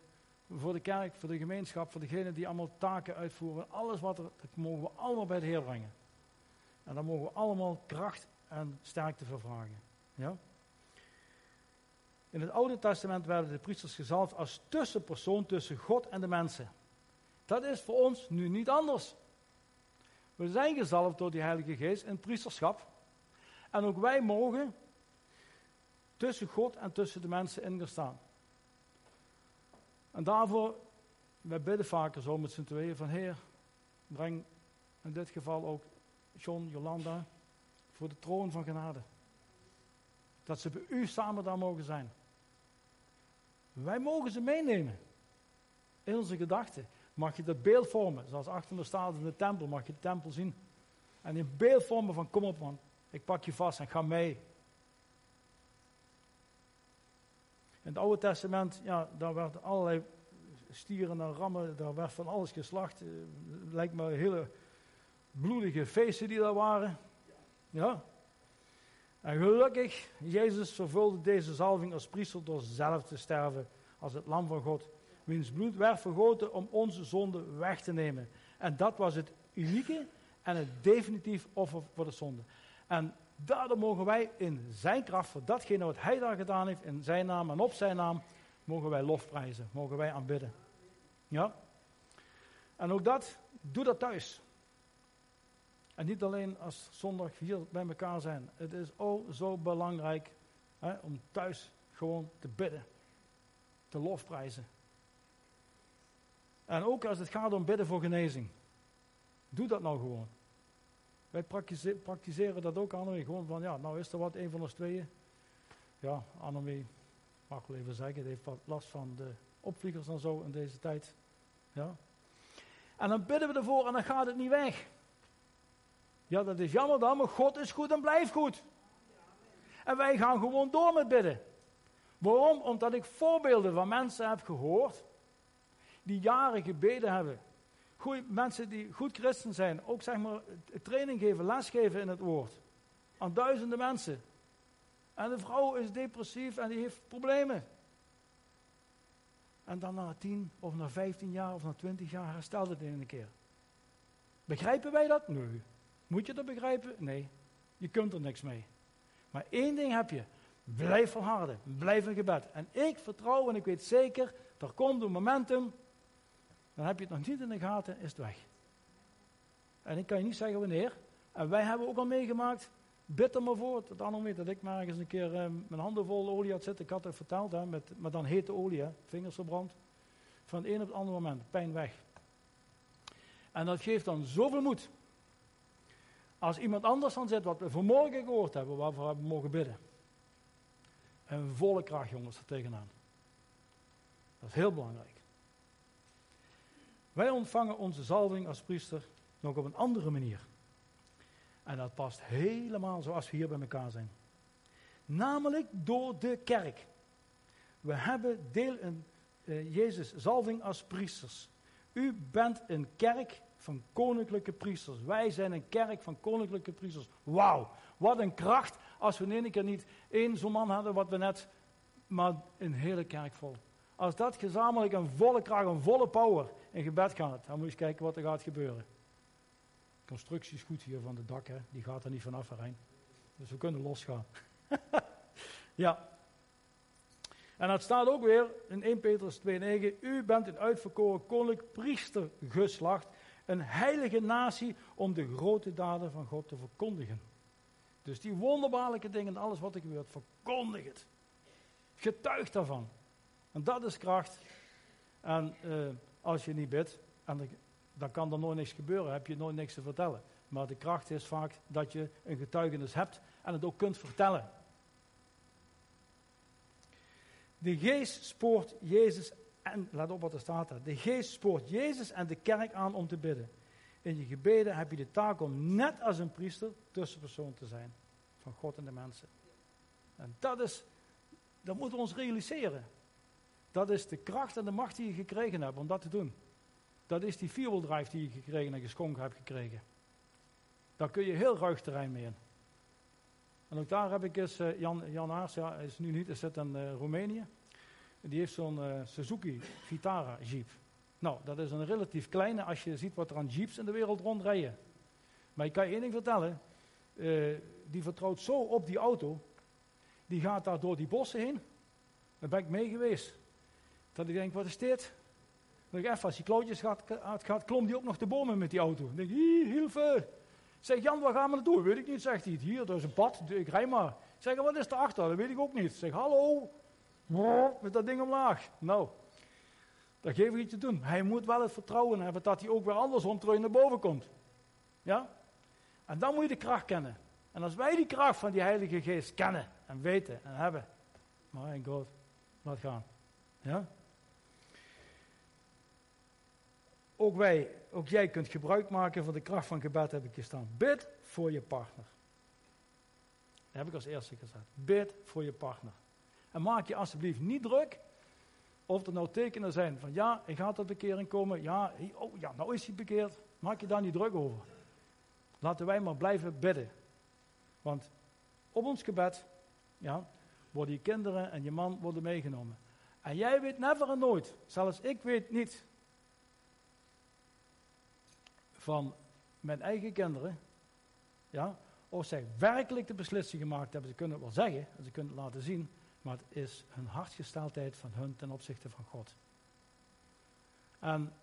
Voor de kerk, voor de gemeenschap, voor degenen die allemaal taken uitvoeren. Alles wat er, dat mogen we allemaal bij de Heer brengen. En dan mogen we allemaal kracht en sterkte vervragen. Ja? In het Oude Testament werden de priesters gezalfd als tussenpersoon tussen God en de mensen. Dat is voor ons nu niet anders. We zijn gezalfd door die Heilige Geest in priesterschap. En ook wij mogen tussen God en tussen de mensen in staan. En daarvoor, wij bidden vaker zo met z'n tweeën van Heer, breng in dit geval ook John, Jolanda, voor de troon van genade. Dat ze bij u samen daar mogen zijn. Wij mogen ze meenemen. In onze gedachten. Mag je dat beeld vormen. Zoals achter me staat in de tempel. Mag je de tempel zien. En in beeld vormen van kom op man. Ik pak je vast en ga mee. In het Oude Testament, ja, daar werden allerlei stieren en rammen, daar werd van alles geslacht. Eh, lijkt me hele bloedige feesten die daar waren. Ja. En gelukkig, Jezus vervulde deze zalving als priester door zelf te sterven als het lam van God. Wiens bloed werd vergoten om onze zonde weg te nemen. En dat was het unieke en het definitief offer voor de zonde. En daardoor mogen wij in zijn kracht, voor datgene wat hij daar gedaan heeft, in zijn naam en op zijn naam, mogen wij lofprijzen, mogen wij aanbidden. Ja? En ook dat, doe dat thuis. En niet alleen als zondag hier bij elkaar zijn. Het is ook zo belangrijk hè, om thuis gewoon te bidden, te lofprijzen. En ook als het gaat om bidden voor genezing. Doe dat nou gewoon. Wij praktiseren dat ook, Annemie. Gewoon van, ja, nou is er wat, een van ons tweeën. Ja, Annemie, mag wel even zeggen, heeft wat last van de opvliegers en zo in deze tijd. Ja. En dan bidden we ervoor en dan gaat het niet weg. Ja, dat is jammer dan, maar God is goed en blijft goed. En wij gaan gewoon door met bidden. Waarom? Omdat ik voorbeelden van mensen heb gehoord die jaren gebeden hebben goeie, mensen die goed christen zijn, ook zeg maar training geven, lesgeven in het woord. Aan duizenden mensen. En de vrouw is depressief en die heeft problemen. En dan na 10 of na 15 jaar of na 20 jaar herstelt het in een keer. Begrijpen wij dat? Nee. Moet je dat begrijpen? Nee. Je kunt er niks mee. Maar één ding heb je. Blijf volharden. Blijf in gebed. En ik vertrouw en ik weet zeker, er komt een momentum. Dan heb je het nog niet in de gaten, is het weg. En ik kan je niet zeggen wanneer. En wij hebben ook al meegemaakt. Bid er maar voor. Dan weet dat ik maar ergens een keer uh, mijn handen vol olie had zitten. Ik had het verteld, hè, met, maar dan hete olie, hè, vingers verbrand. Van het een op het andere moment, pijn weg. En dat geeft dan zoveel moed. Als iemand anders dan zit, wat we vanmorgen gehoord hebben, waarvoor we mogen bidden. En volle kracht, jongens, er tegenaan. Dat is heel belangrijk. Wij ontvangen onze zalving als priester nog op een andere manier. En dat past helemaal zoals we hier bij elkaar zijn. Namelijk door de kerk. We hebben deel in uh, Jezus' zalving als priesters. U bent een kerk van koninklijke priesters. Wij zijn een kerk van koninklijke priesters. Wauw, wat een kracht als we in één keer niet één zo'n man hadden wat we net, maar een hele kerk vol. Als dat gezamenlijk een volle kracht, een volle power in gebed gaat, dan moet je eens kijken wat er gaat gebeuren. De constructie is goed hier van de dak, die gaat er niet vanaf, Rijn. Dus we kunnen losgaan. *laughs* ja. En dat staat ook weer in 1 Petrus 2,9. U bent een uitverkoren koninklijk priestergeslacht een heilige natie om de grote daden van God te verkondigen. Dus die wonderbaarlijke dingen, alles wat er gebeurt, verkondig het. Getuig daarvan. En dat is kracht. En uh, als je niet bidt, en dan kan er nooit niks gebeuren, heb je nooit niks te vertellen. Maar de kracht is vaak dat je een getuigenis hebt en het ook kunt vertellen. De geest spoort Jezus en let op wat er staat daar. De geest spoort Jezus en de kerk aan om te bidden. In je gebeden heb je de taak om net als een priester tussenpersoon te zijn. Van God en de mensen. En dat is, dat moeten we ons realiseren. Dat is de kracht en de macht die je gekregen hebt om dat te doen. Dat is die vierwieldrive die je gekregen en geschonken hebt gekregen. Daar kun je heel ruig terrein mee in. En ook daar heb ik eens, uh, Jan, Jan Aars, ja, is nu niet, is zit in uh, Roemenië. Die heeft zo'n uh, Suzuki Vitara Jeep. Nou, dat is een relatief kleine als je ziet wat er aan Jeeps in de wereld rondrijden. Maar ik kan je één ding vertellen. Uh, die vertrouwt zo op die auto. Die gaat daar door die bossen heen. Daar ben ik mee geweest. Dat ik denk, wat is dit? Dan ik even, als die klootjes gaat, gaat, klom die ook nog de bomen met die auto. Dan denk ik! Zeg Jan, waar gaan we naartoe? Weet ik niet, zegt hij. Hier, er is een pad, ik rij maar. Zeg, wat is erachter? Dat weet ik ook niet. Zeg, hallo, met dat ding omlaag. Nou, dat geef ik iets te doen. Hij moet wel het vertrouwen hebben dat hij ook weer andersom terug naar boven komt. Ja? En dan moet je de kracht kennen. En als wij die kracht van die Heilige Geest kennen en weten en hebben, mijn God, laat gaan. Ja? Ook wij, ook jij kunt gebruik maken van de kracht van gebed, heb ik gestaan. Bid voor je partner. Dat heb ik als eerste gezegd. Bid voor je partner. En maak je alsjeblieft niet druk of er nou tekenen zijn van ja, hij gaat tot bekering komen. Ja, oh ja, nou is hij bekeerd. Maak je daar niet druk over. Laten wij maar blijven bidden. Want op ons gebed, ja, worden je kinderen en je man worden meegenomen. En jij weet never en nooit, zelfs ik weet niet van mijn eigen kinderen, ja, of zij werkelijk de beslissing gemaakt hebben. Ze kunnen het wel zeggen, en ze kunnen het laten zien, maar het is hun hartgesteldheid van hun ten opzichte van God. En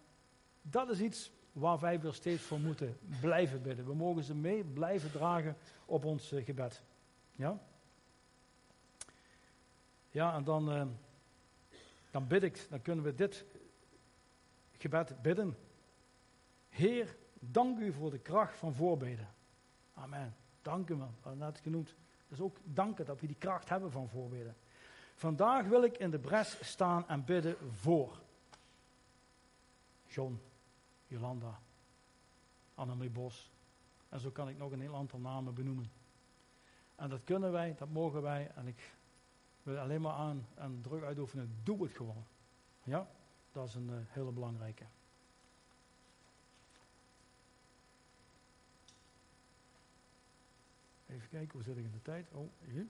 dat is iets waar wij weer steeds voor moeten blijven bidden. We mogen ze mee blijven dragen op ons uh, gebed. Ja? Ja, en dan, uh, dan bid ik, dan kunnen we dit gebed bidden. Heer, dank u voor de kracht van voorbeden. Amen. Dank u, man. Dat net genoemd. Dus ook danken dat we die kracht hebben van voorbeden. Vandaag wil ik in de bres staan en bidden voor John, Jolanda, Annemarie Bos. En zo kan ik nog een heel aantal namen benoemen. En dat kunnen wij, dat mogen wij. En ik wil alleen maar aan en druk uitoefenen. Doe het gewoon. Ja, dat is een uh, hele belangrijke. Even kijken, hoe zit ik in de tijd? Oh, hier.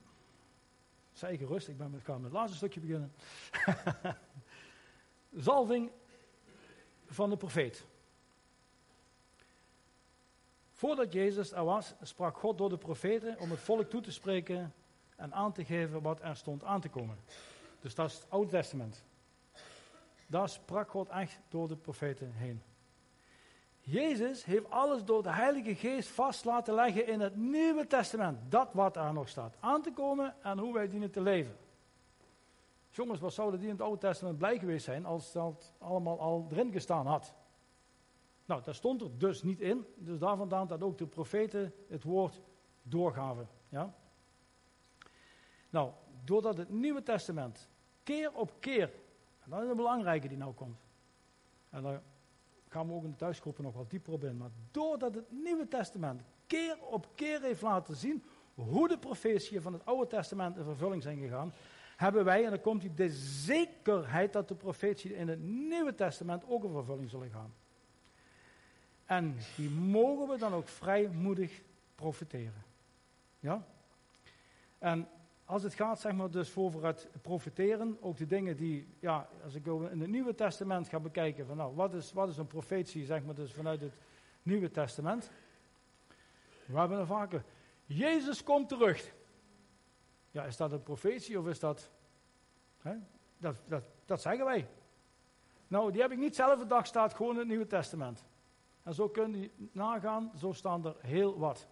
Zij gerust, ik ben met, met het laatste stukje beginnen. *laughs* zalving van de profeet. Voordat Jezus er was, sprak God door de profeten om het volk toe te spreken en aan te geven wat er stond aan te komen. Dus dat is het Oude Testament. Daar sprak God echt door de profeten heen. Jezus heeft alles door de Heilige Geest vast laten leggen in het Nieuwe Testament. Dat wat daar nog staat aan te komen en hoe wij dienen te leven. Jongens, wat zouden die in het Oude Testament blij geweest zijn als dat allemaal al erin gestaan had? Nou, dat stond er dus niet in. Dus daar vandaan dat ook de profeten het woord doorgaven. Ja? Nou, doordat het Nieuwe Testament keer op keer, en dat is een belangrijke die nou komt. En daar gaan we ook in de thuisgroepen nog wat dieper op in. Maar doordat het Nieuwe Testament keer op keer heeft laten zien hoe de profetieën van het Oude Testament in vervulling zijn gegaan, hebben wij, en dan komt hij, de zekerheid dat de profetieën in het Nieuwe Testament ook in vervulling zullen gaan. En die mogen we dan ook vrijmoedig profiteren. Ja? En als het gaat, zeg maar, dus over het profiteren, ook de dingen die, ja, als ik in het Nieuwe Testament ga bekijken, van nou, wat is, wat is een profetie, zeg maar, dus vanuit het Nieuwe Testament. We hebben er vaker, Jezus komt terug. Ja, is dat een profetie of is dat, hè? Dat, dat, dat zeggen wij. Nou, die heb ik niet zelf bedacht, staat gewoon in het Nieuwe Testament. En zo kun je nagaan, zo staan er heel wat.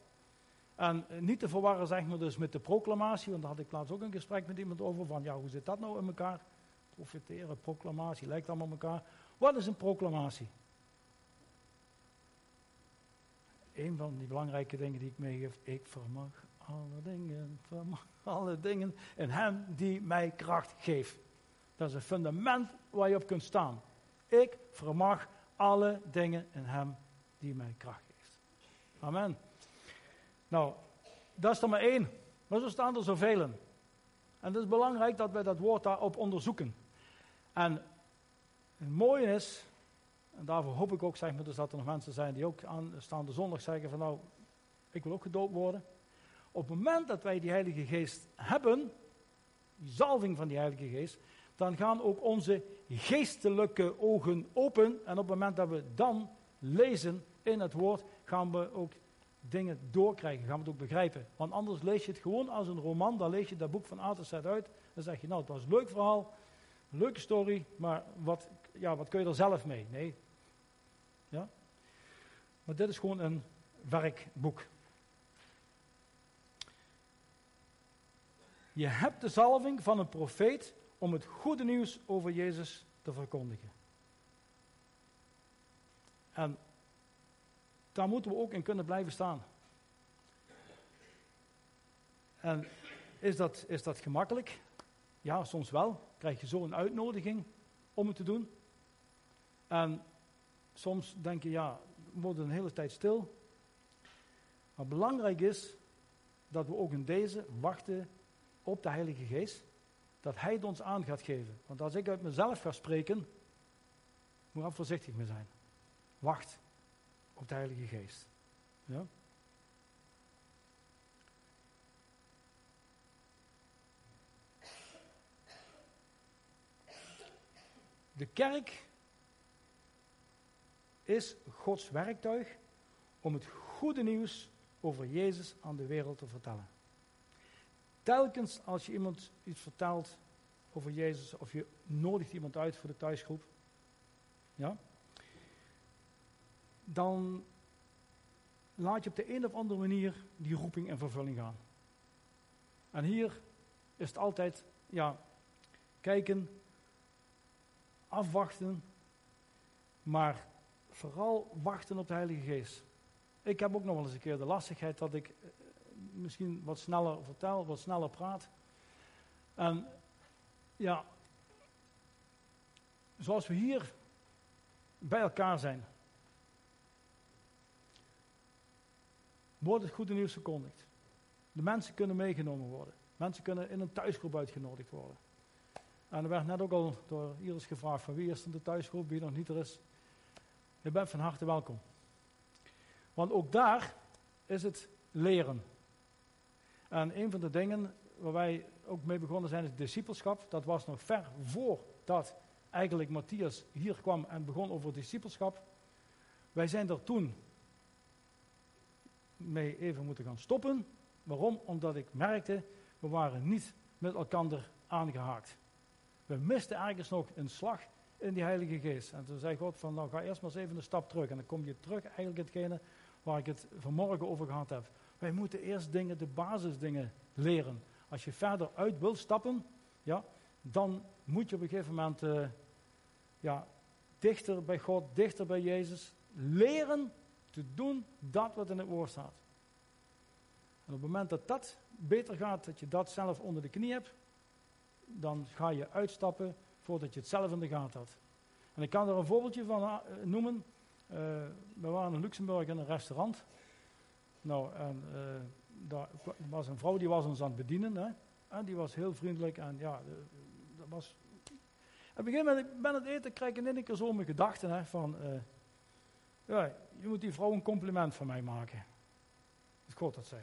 En niet te verwarren zeg maar dus met de proclamatie, want daar had ik laatst ook een gesprek met iemand over van, ja, hoe zit dat nou in elkaar? Profiteren, proclamatie, lijkt allemaal op elkaar. Wat is een proclamatie? Een van die belangrijke dingen die ik meegeef, ik vermag alle dingen, vermag alle dingen in hem die mij kracht geeft. Dat is een fundament waar je op kunt staan. Ik vermag alle dingen in hem die mij kracht geeft. Amen. Nou, dat is er maar één. Maar zo staan er zoveel. En het is belangrijk dat wij dat woord daarop onderzoeken. En het mooie is, en daarvoor hoop ik ook zeg maar, dus dat er nog mensen zijn die ook aanstaande zondag zeggen van nou, ik wil ook gedoopt worden. Op het moment dat wij die Heilige Geest hebben, die zalving van die Heilige Geest, dan gaan ook onze geestelijke ogen open. En op het moment dat we dan lezen in het woord, gaan we ook dingen doorkrijgen, gaan we het ook begrijpen. Want anders lees je het gewoon als een roman, dan lees je dat boek van A tot Z uit. Dan zeg je, nou, het was een leuk verhaal, leuke story, maar wat, ja, wat kun je er zelf mee? Nee. Ja? Maar dit is gewoon een werkboek. Je hebt de zalving van een profeet om het goede nieuws over Jezus te verkondigen. En daar moeten we ook in kunnen blijven staan. En is dat, is dat gemakkelijk? Ja, soms wel. Krijg je zo een uitnodiging om het te doen. En soms denk je, ja, we worden een hele tijd stil. Maar belangrijk is dat we ook in deze wachten op de Heilige Geest. Dat Hij het ons aan gaat geven. Want als ik uit mezelf ga spreken, moet ik voorzichtig mee zijn. Wacht op de Heilige Geest. Ja? De kerk is Gods werktuig om het goede nieuws over Jezus aan de wereld te vertellen. Telkens als je iemand iets vertelt over Jezus, of je nodigt iemand uit voor de thuisgroep, ja, dan laat je op de een of andere manier die roeping in vervulling gaan. En hier is het altijd, ja, kijken, afwachten, maar vooral wachten op de Heilige Geest. Ik heb ook nog wel eens een keer de lastigheid dat ik eh, misschien wat sneller vertel, wat sneller praat. En ja, zoals we hier bij elkaar zijn, wordt het goede nieuws verkondigd. De mensen kunnen meegenomen worden. Mensen kunnen in een thuisgroep uitgenodigd worden. En er werd net ook al door Iris gevraagd van wie is er de thuisgroep, wie nog niet er is. Je bent van harte welkom. Want ook daar is het leren. En een van de dingen waar wij ook mee begonnen zijn is discipelschap. Dat was nog ver voordat eigenlijk Matthias hier kwam en begon over discipelschap. Wij zijn er toen mee even moeten gaan stoppen. Waarom? Omdat ik merkte, we waren niet met elkaar aangehaakt. We misten ergens nog een slag in die Heilige Geest. En toen zei God van, nou ga eerst maar eens even een stap terug. En dan kom je terug, eigenlijk hetgene waar ik het vanmorgen over gehad heb. Wij moeten eerst dingen, de basisdingen leren. Als je verder uit wil stappen, ja, dan moet je op een gegeven moment uh, ja, dichter bij God, dichter bij Jezus, leren te doen dat wat in het woord staat. En op het moment dat dat beter gaat, dat je dat zelf onder de knie hebt, dan ga je uitstappen voordat je het zelf in de gaten had. En ik kan er een voorbeeldje van uh, noemen. Uh, we waren in Luxemburg in een restaurant. Nou, en uh, daar was een vrouw die was ons aan het bedienen. Hè? En die was heel vriendelijk. En ja, dat was. Op moment ben het eten, krijg ik in één keer zo mijn gedachten hè, van. Ja, je moet die vrouw een compliment van mij maken. Dat God dat zei.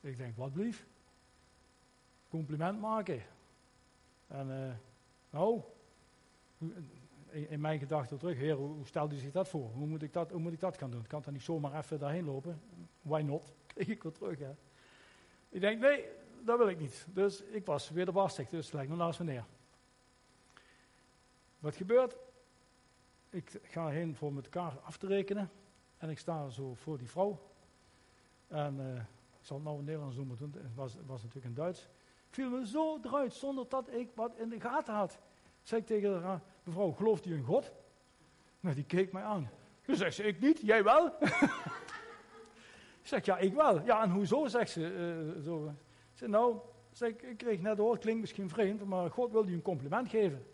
Ik denk, wat blief? Compliment maken. En uh, nou, in, mijn gedachten terug, heer, hoe, stelt u zich dat voor? Hoe moet, ik dat, hoe moet ik dat gaan doen? Ik kan dan niet zomaar even daarheen lopen? Why not? *laughs* Kreeg ik weer terug, hè. Ik denk, nee, dat wil ik niet. Dus ik was weer de barstig, dus leg me naast me neer. Wat gebeurt? Ik ga heen voor met elkaar af te rekenen. En ik sta zo voor die vrouw. En uh, ik zal het nou in Nederlands doen, maar het was, was natuurlijk in Duits. Viel me zo eruit, zonder dat ik wat in de gaten had. Zeg ik tegen haar, mevrouw, gelooft u in God? Nou, die keek mij aan. Toen zegt ze, ik niet, jij wel? *laughs* zeg, ja, ik wel. Ja, en hoezo, zegt ze. Uh, zo. Nou, ik kreeg net hoor, klinkt misschien vreemd, maar God wil u een compliment geven.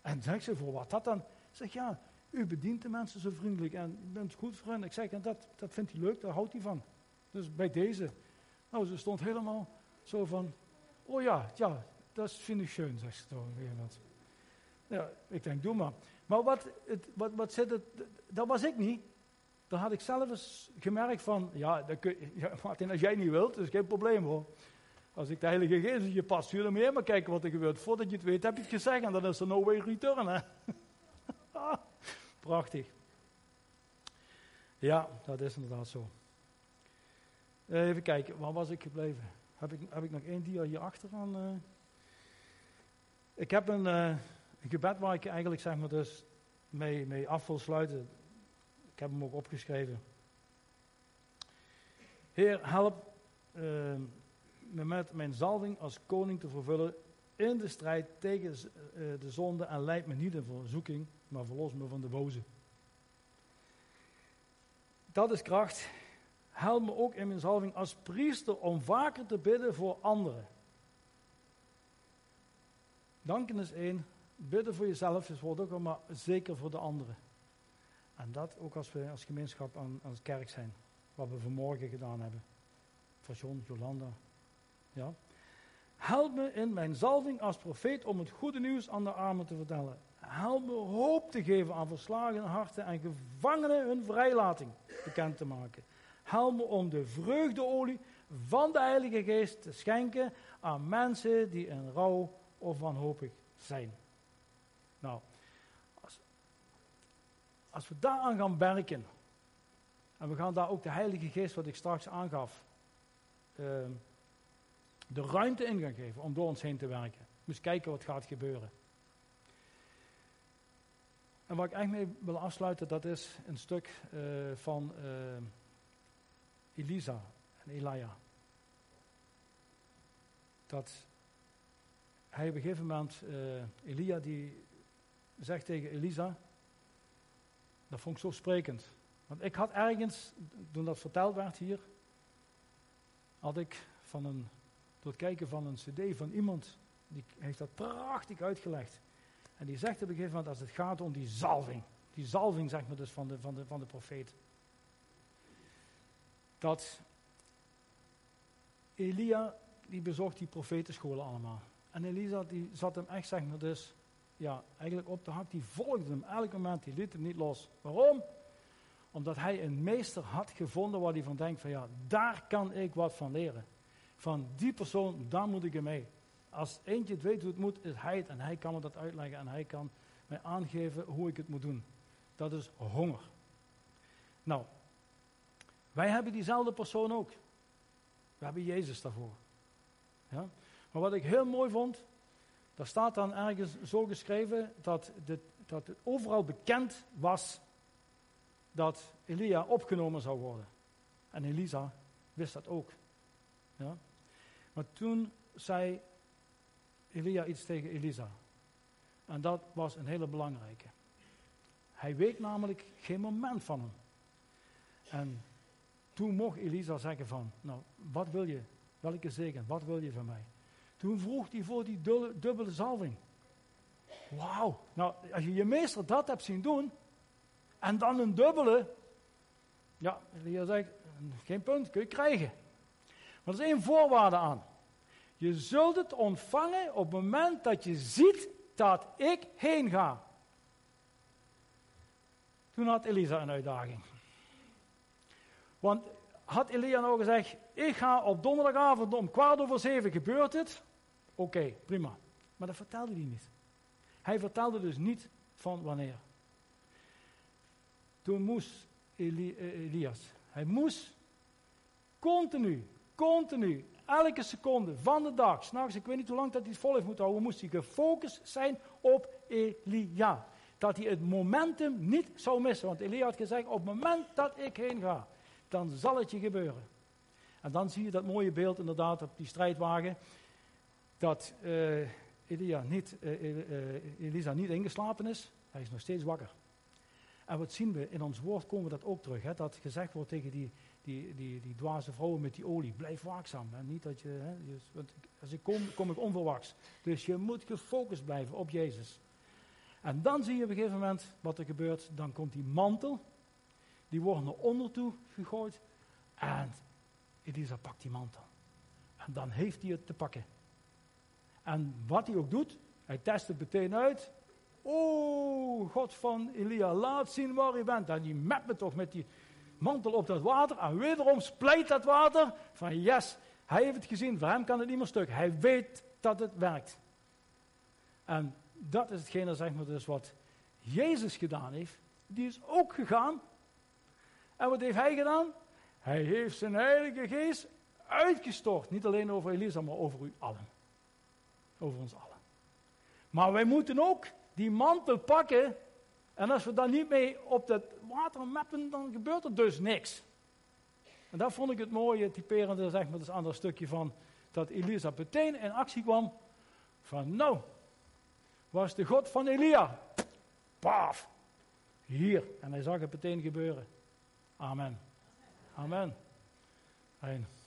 En zegt ze, voor wat dat dan? Zeg, ja, u bedient de mensen zo vriendelijk en bent goed voor hen. Ik zeg, en dat, dat vindt hij leuk, daar houdt hij van. Dus bij deze. Nou, ze stond helemaal zo van, oh ja, ja, dat vind ik schön, zegt ze toch. Ja, ik denk, doe maar. Maar wat, het, wat, wat zit het, dat was ik niet. Dan had ik zelf eens gemerkt van, ja, dat kun, *laughs* Martin, als jij niet wilt, is geen probleem hoor. Als ik de Heilige Geest in je pas stuur, je maar kijken wat er gebeurt. Voordat je het weet, heb je het gezegd en dan is er no way return. Hè? *laughs* Prachtig. Ja, dat is inderdaad zo. Eh, even kijken, waar was ik gebleven? Heb ik, heb ik nog één dia hierachter van? Uh... Ik heb een, uh, een, gebed waar ik eigenlijk zeg maar dus mee, mee af wil sluiten. Ik heb hem ook opgeschreven. Heer, help me met mijn zalving als koning te vervullen in de strijd tegen de zonde en leid me niet in verzoeking, maar verlos me van de boze. Dat is kracht. Help me ook in mijn zalving als priester om vaker te bidden voor anderen. Danken is één. Bidden voor jezelf is wordt ook maar zeker voor de anderen. En dat ook als we als gemeenschap aan, aan kerk zijn. Wat we vanmorgen gedaan hebben. Voor John, Jolanda. Ja. Help me in mijn zalving als profeet om het goede nieuws aan de armen te vertellen. Help me hoop te geven aan verslagen harten en gevangenen hun vrijlating bekend te maken. Help me om de vreugdeolie van de Heilige Geest te schenken aan mensen die in rouw of wanhopig zijn. Nou, als, als we daaraan gaan werken, en we gaan daar ook de Heilige Geest, wat ik straks aangaf, uh, de ruimte in gaan geven om door ons heen te werken. Moet kijken wat gaat gebeuren. En waar ik eigenlijk mee wil afsluiten, dat is een stuk uh, van uh, Elisa en Elia. Dat hij op een gegeven moment, uh, Elia die zegt tegen Elisa, dat vond ik zo sprekend. Want ik had ergens, toen dat verteld werd hier, had ik van een, door het kijken van een cd van iemand, die heeft dat prachtig uitgelegd. En die zegt op een gegeven moment, als het gaat om die zalving, die zalving zeg maar dus van de, van de, van de profeet, dat Elia, die bezocht die profetenscholen allemaal. En Elisa, die zat hem echt, zeg maar dus, ja, eigenlijk op de hak, die volgde hem elk moment, die liet hem niet los. Waarom? Omdat hij een meester had gevonden waar hij van denkt van ja, daar kan ik wat van leren. Van die persoon, daar moet ik hem mee. Als eentje het weet hoe het moet, is hij het. En hij kan me dat uitleggen en hij kan mij aangeven hoe ik het moet doen. Dat is honger. Nou, wij hebben diezelfde persoon ook. We hebben Jezus daarvoor. Ja? Maar wat ik heel mooi vond, daar staat dan ergens zo geschreven dat, dat het overal bekend was dat Elia opgenomen zou worden. En Elisa wist dat ook. Ja? Maar toen zei Elia iets tegen Elisa. En dat was een hele belangrijke. Hij weet namelijk geen moment van hem. En toen mocht Elisa zeggen van, nou, wat wil je? Welke zegen? Wat wil je van mij? Toen vroeg hij voor die dubbele zalving. Wauw. Nou, als je je meester dat hebt zien doen, en dan een dubbele, ja, Elia zegt, geen punt, kun je krijgen. Maar er is één voorwaarde aan. Je zult het ontvangen op het moment dat je ziet dat ik heen ga. Toen had Elisa een uitdaging. Want had Elia nou gezegd, ik ga op donderdagavond om kwart over zeven, gebeurt het? Oké, prima. Maar dat vertelde hij niet. Hij vertelde dus niet van wanneer. Toen moest eh, Elias, hij moest continu, continu, elke seconde van de dag, s'nachts, ik weet niet hoe lang dat hij het vol heeft moeten houden, moest hij gefocust zijn op Elia. Dat hij het momentum niet zou missen. Want Elia had gezegd, op het moment dat ik heen ga, dan zal het je gebeuren. En dan zie je dat mooie beeld inderdaad op die strijdwagen, dat uh, Elia niet, uh, Elisa niet ingeslapen is, hij is nog steeds wakker. En wat zien we? In ons woord komen we dat ook terug. Hè? Dat gezegd wordt tegen die, die, die, die dwaze vrouwen met die olie. Blijf waakzaam. Hè? Niet dat je, hè, want als ik kom, kom ik onverwachts. Dus je moet gefocust blijven op Jezus. En dan zie je op een gegeven moment wat er gebeurt. Dan komt die mantel. Die wordt naar onder toe gegooid. En Elisa pakt die mantel. En dan heeft hij het te pakken. En wat hij ook doet, hij test het meteen uit. Oh, God van Elia, laat zien waar je bent. En die met me toch met die mantel op dat water. En wederom splijt dat water. Van yes, hij heeft het gezien. Voor hem kan het niet meer stuk. Hij weet dat het werkt. En dat is hetgene, zeg maar, dus wat Jezus gedaan heeft. Die is ook gegaan. En wat heeft hij gedaan? Hij heeft zijn Heilige Geest uitgestort. Niet alleen over Elisa, maar over u allen. Over ons allen. Maar wij moeten ook die mantel pakken. En als we dan niet mee op dat water mappen, dan gebeurt er dus niks. En dat vond ik het mooie, typerende, zeg maar, dat andere stukje van dat Elisa meteen in actie kwam. Van nou, was de God van Elia. Paf, hier. En hij zag het meteen gebeuren. Amen. Amen. Amen.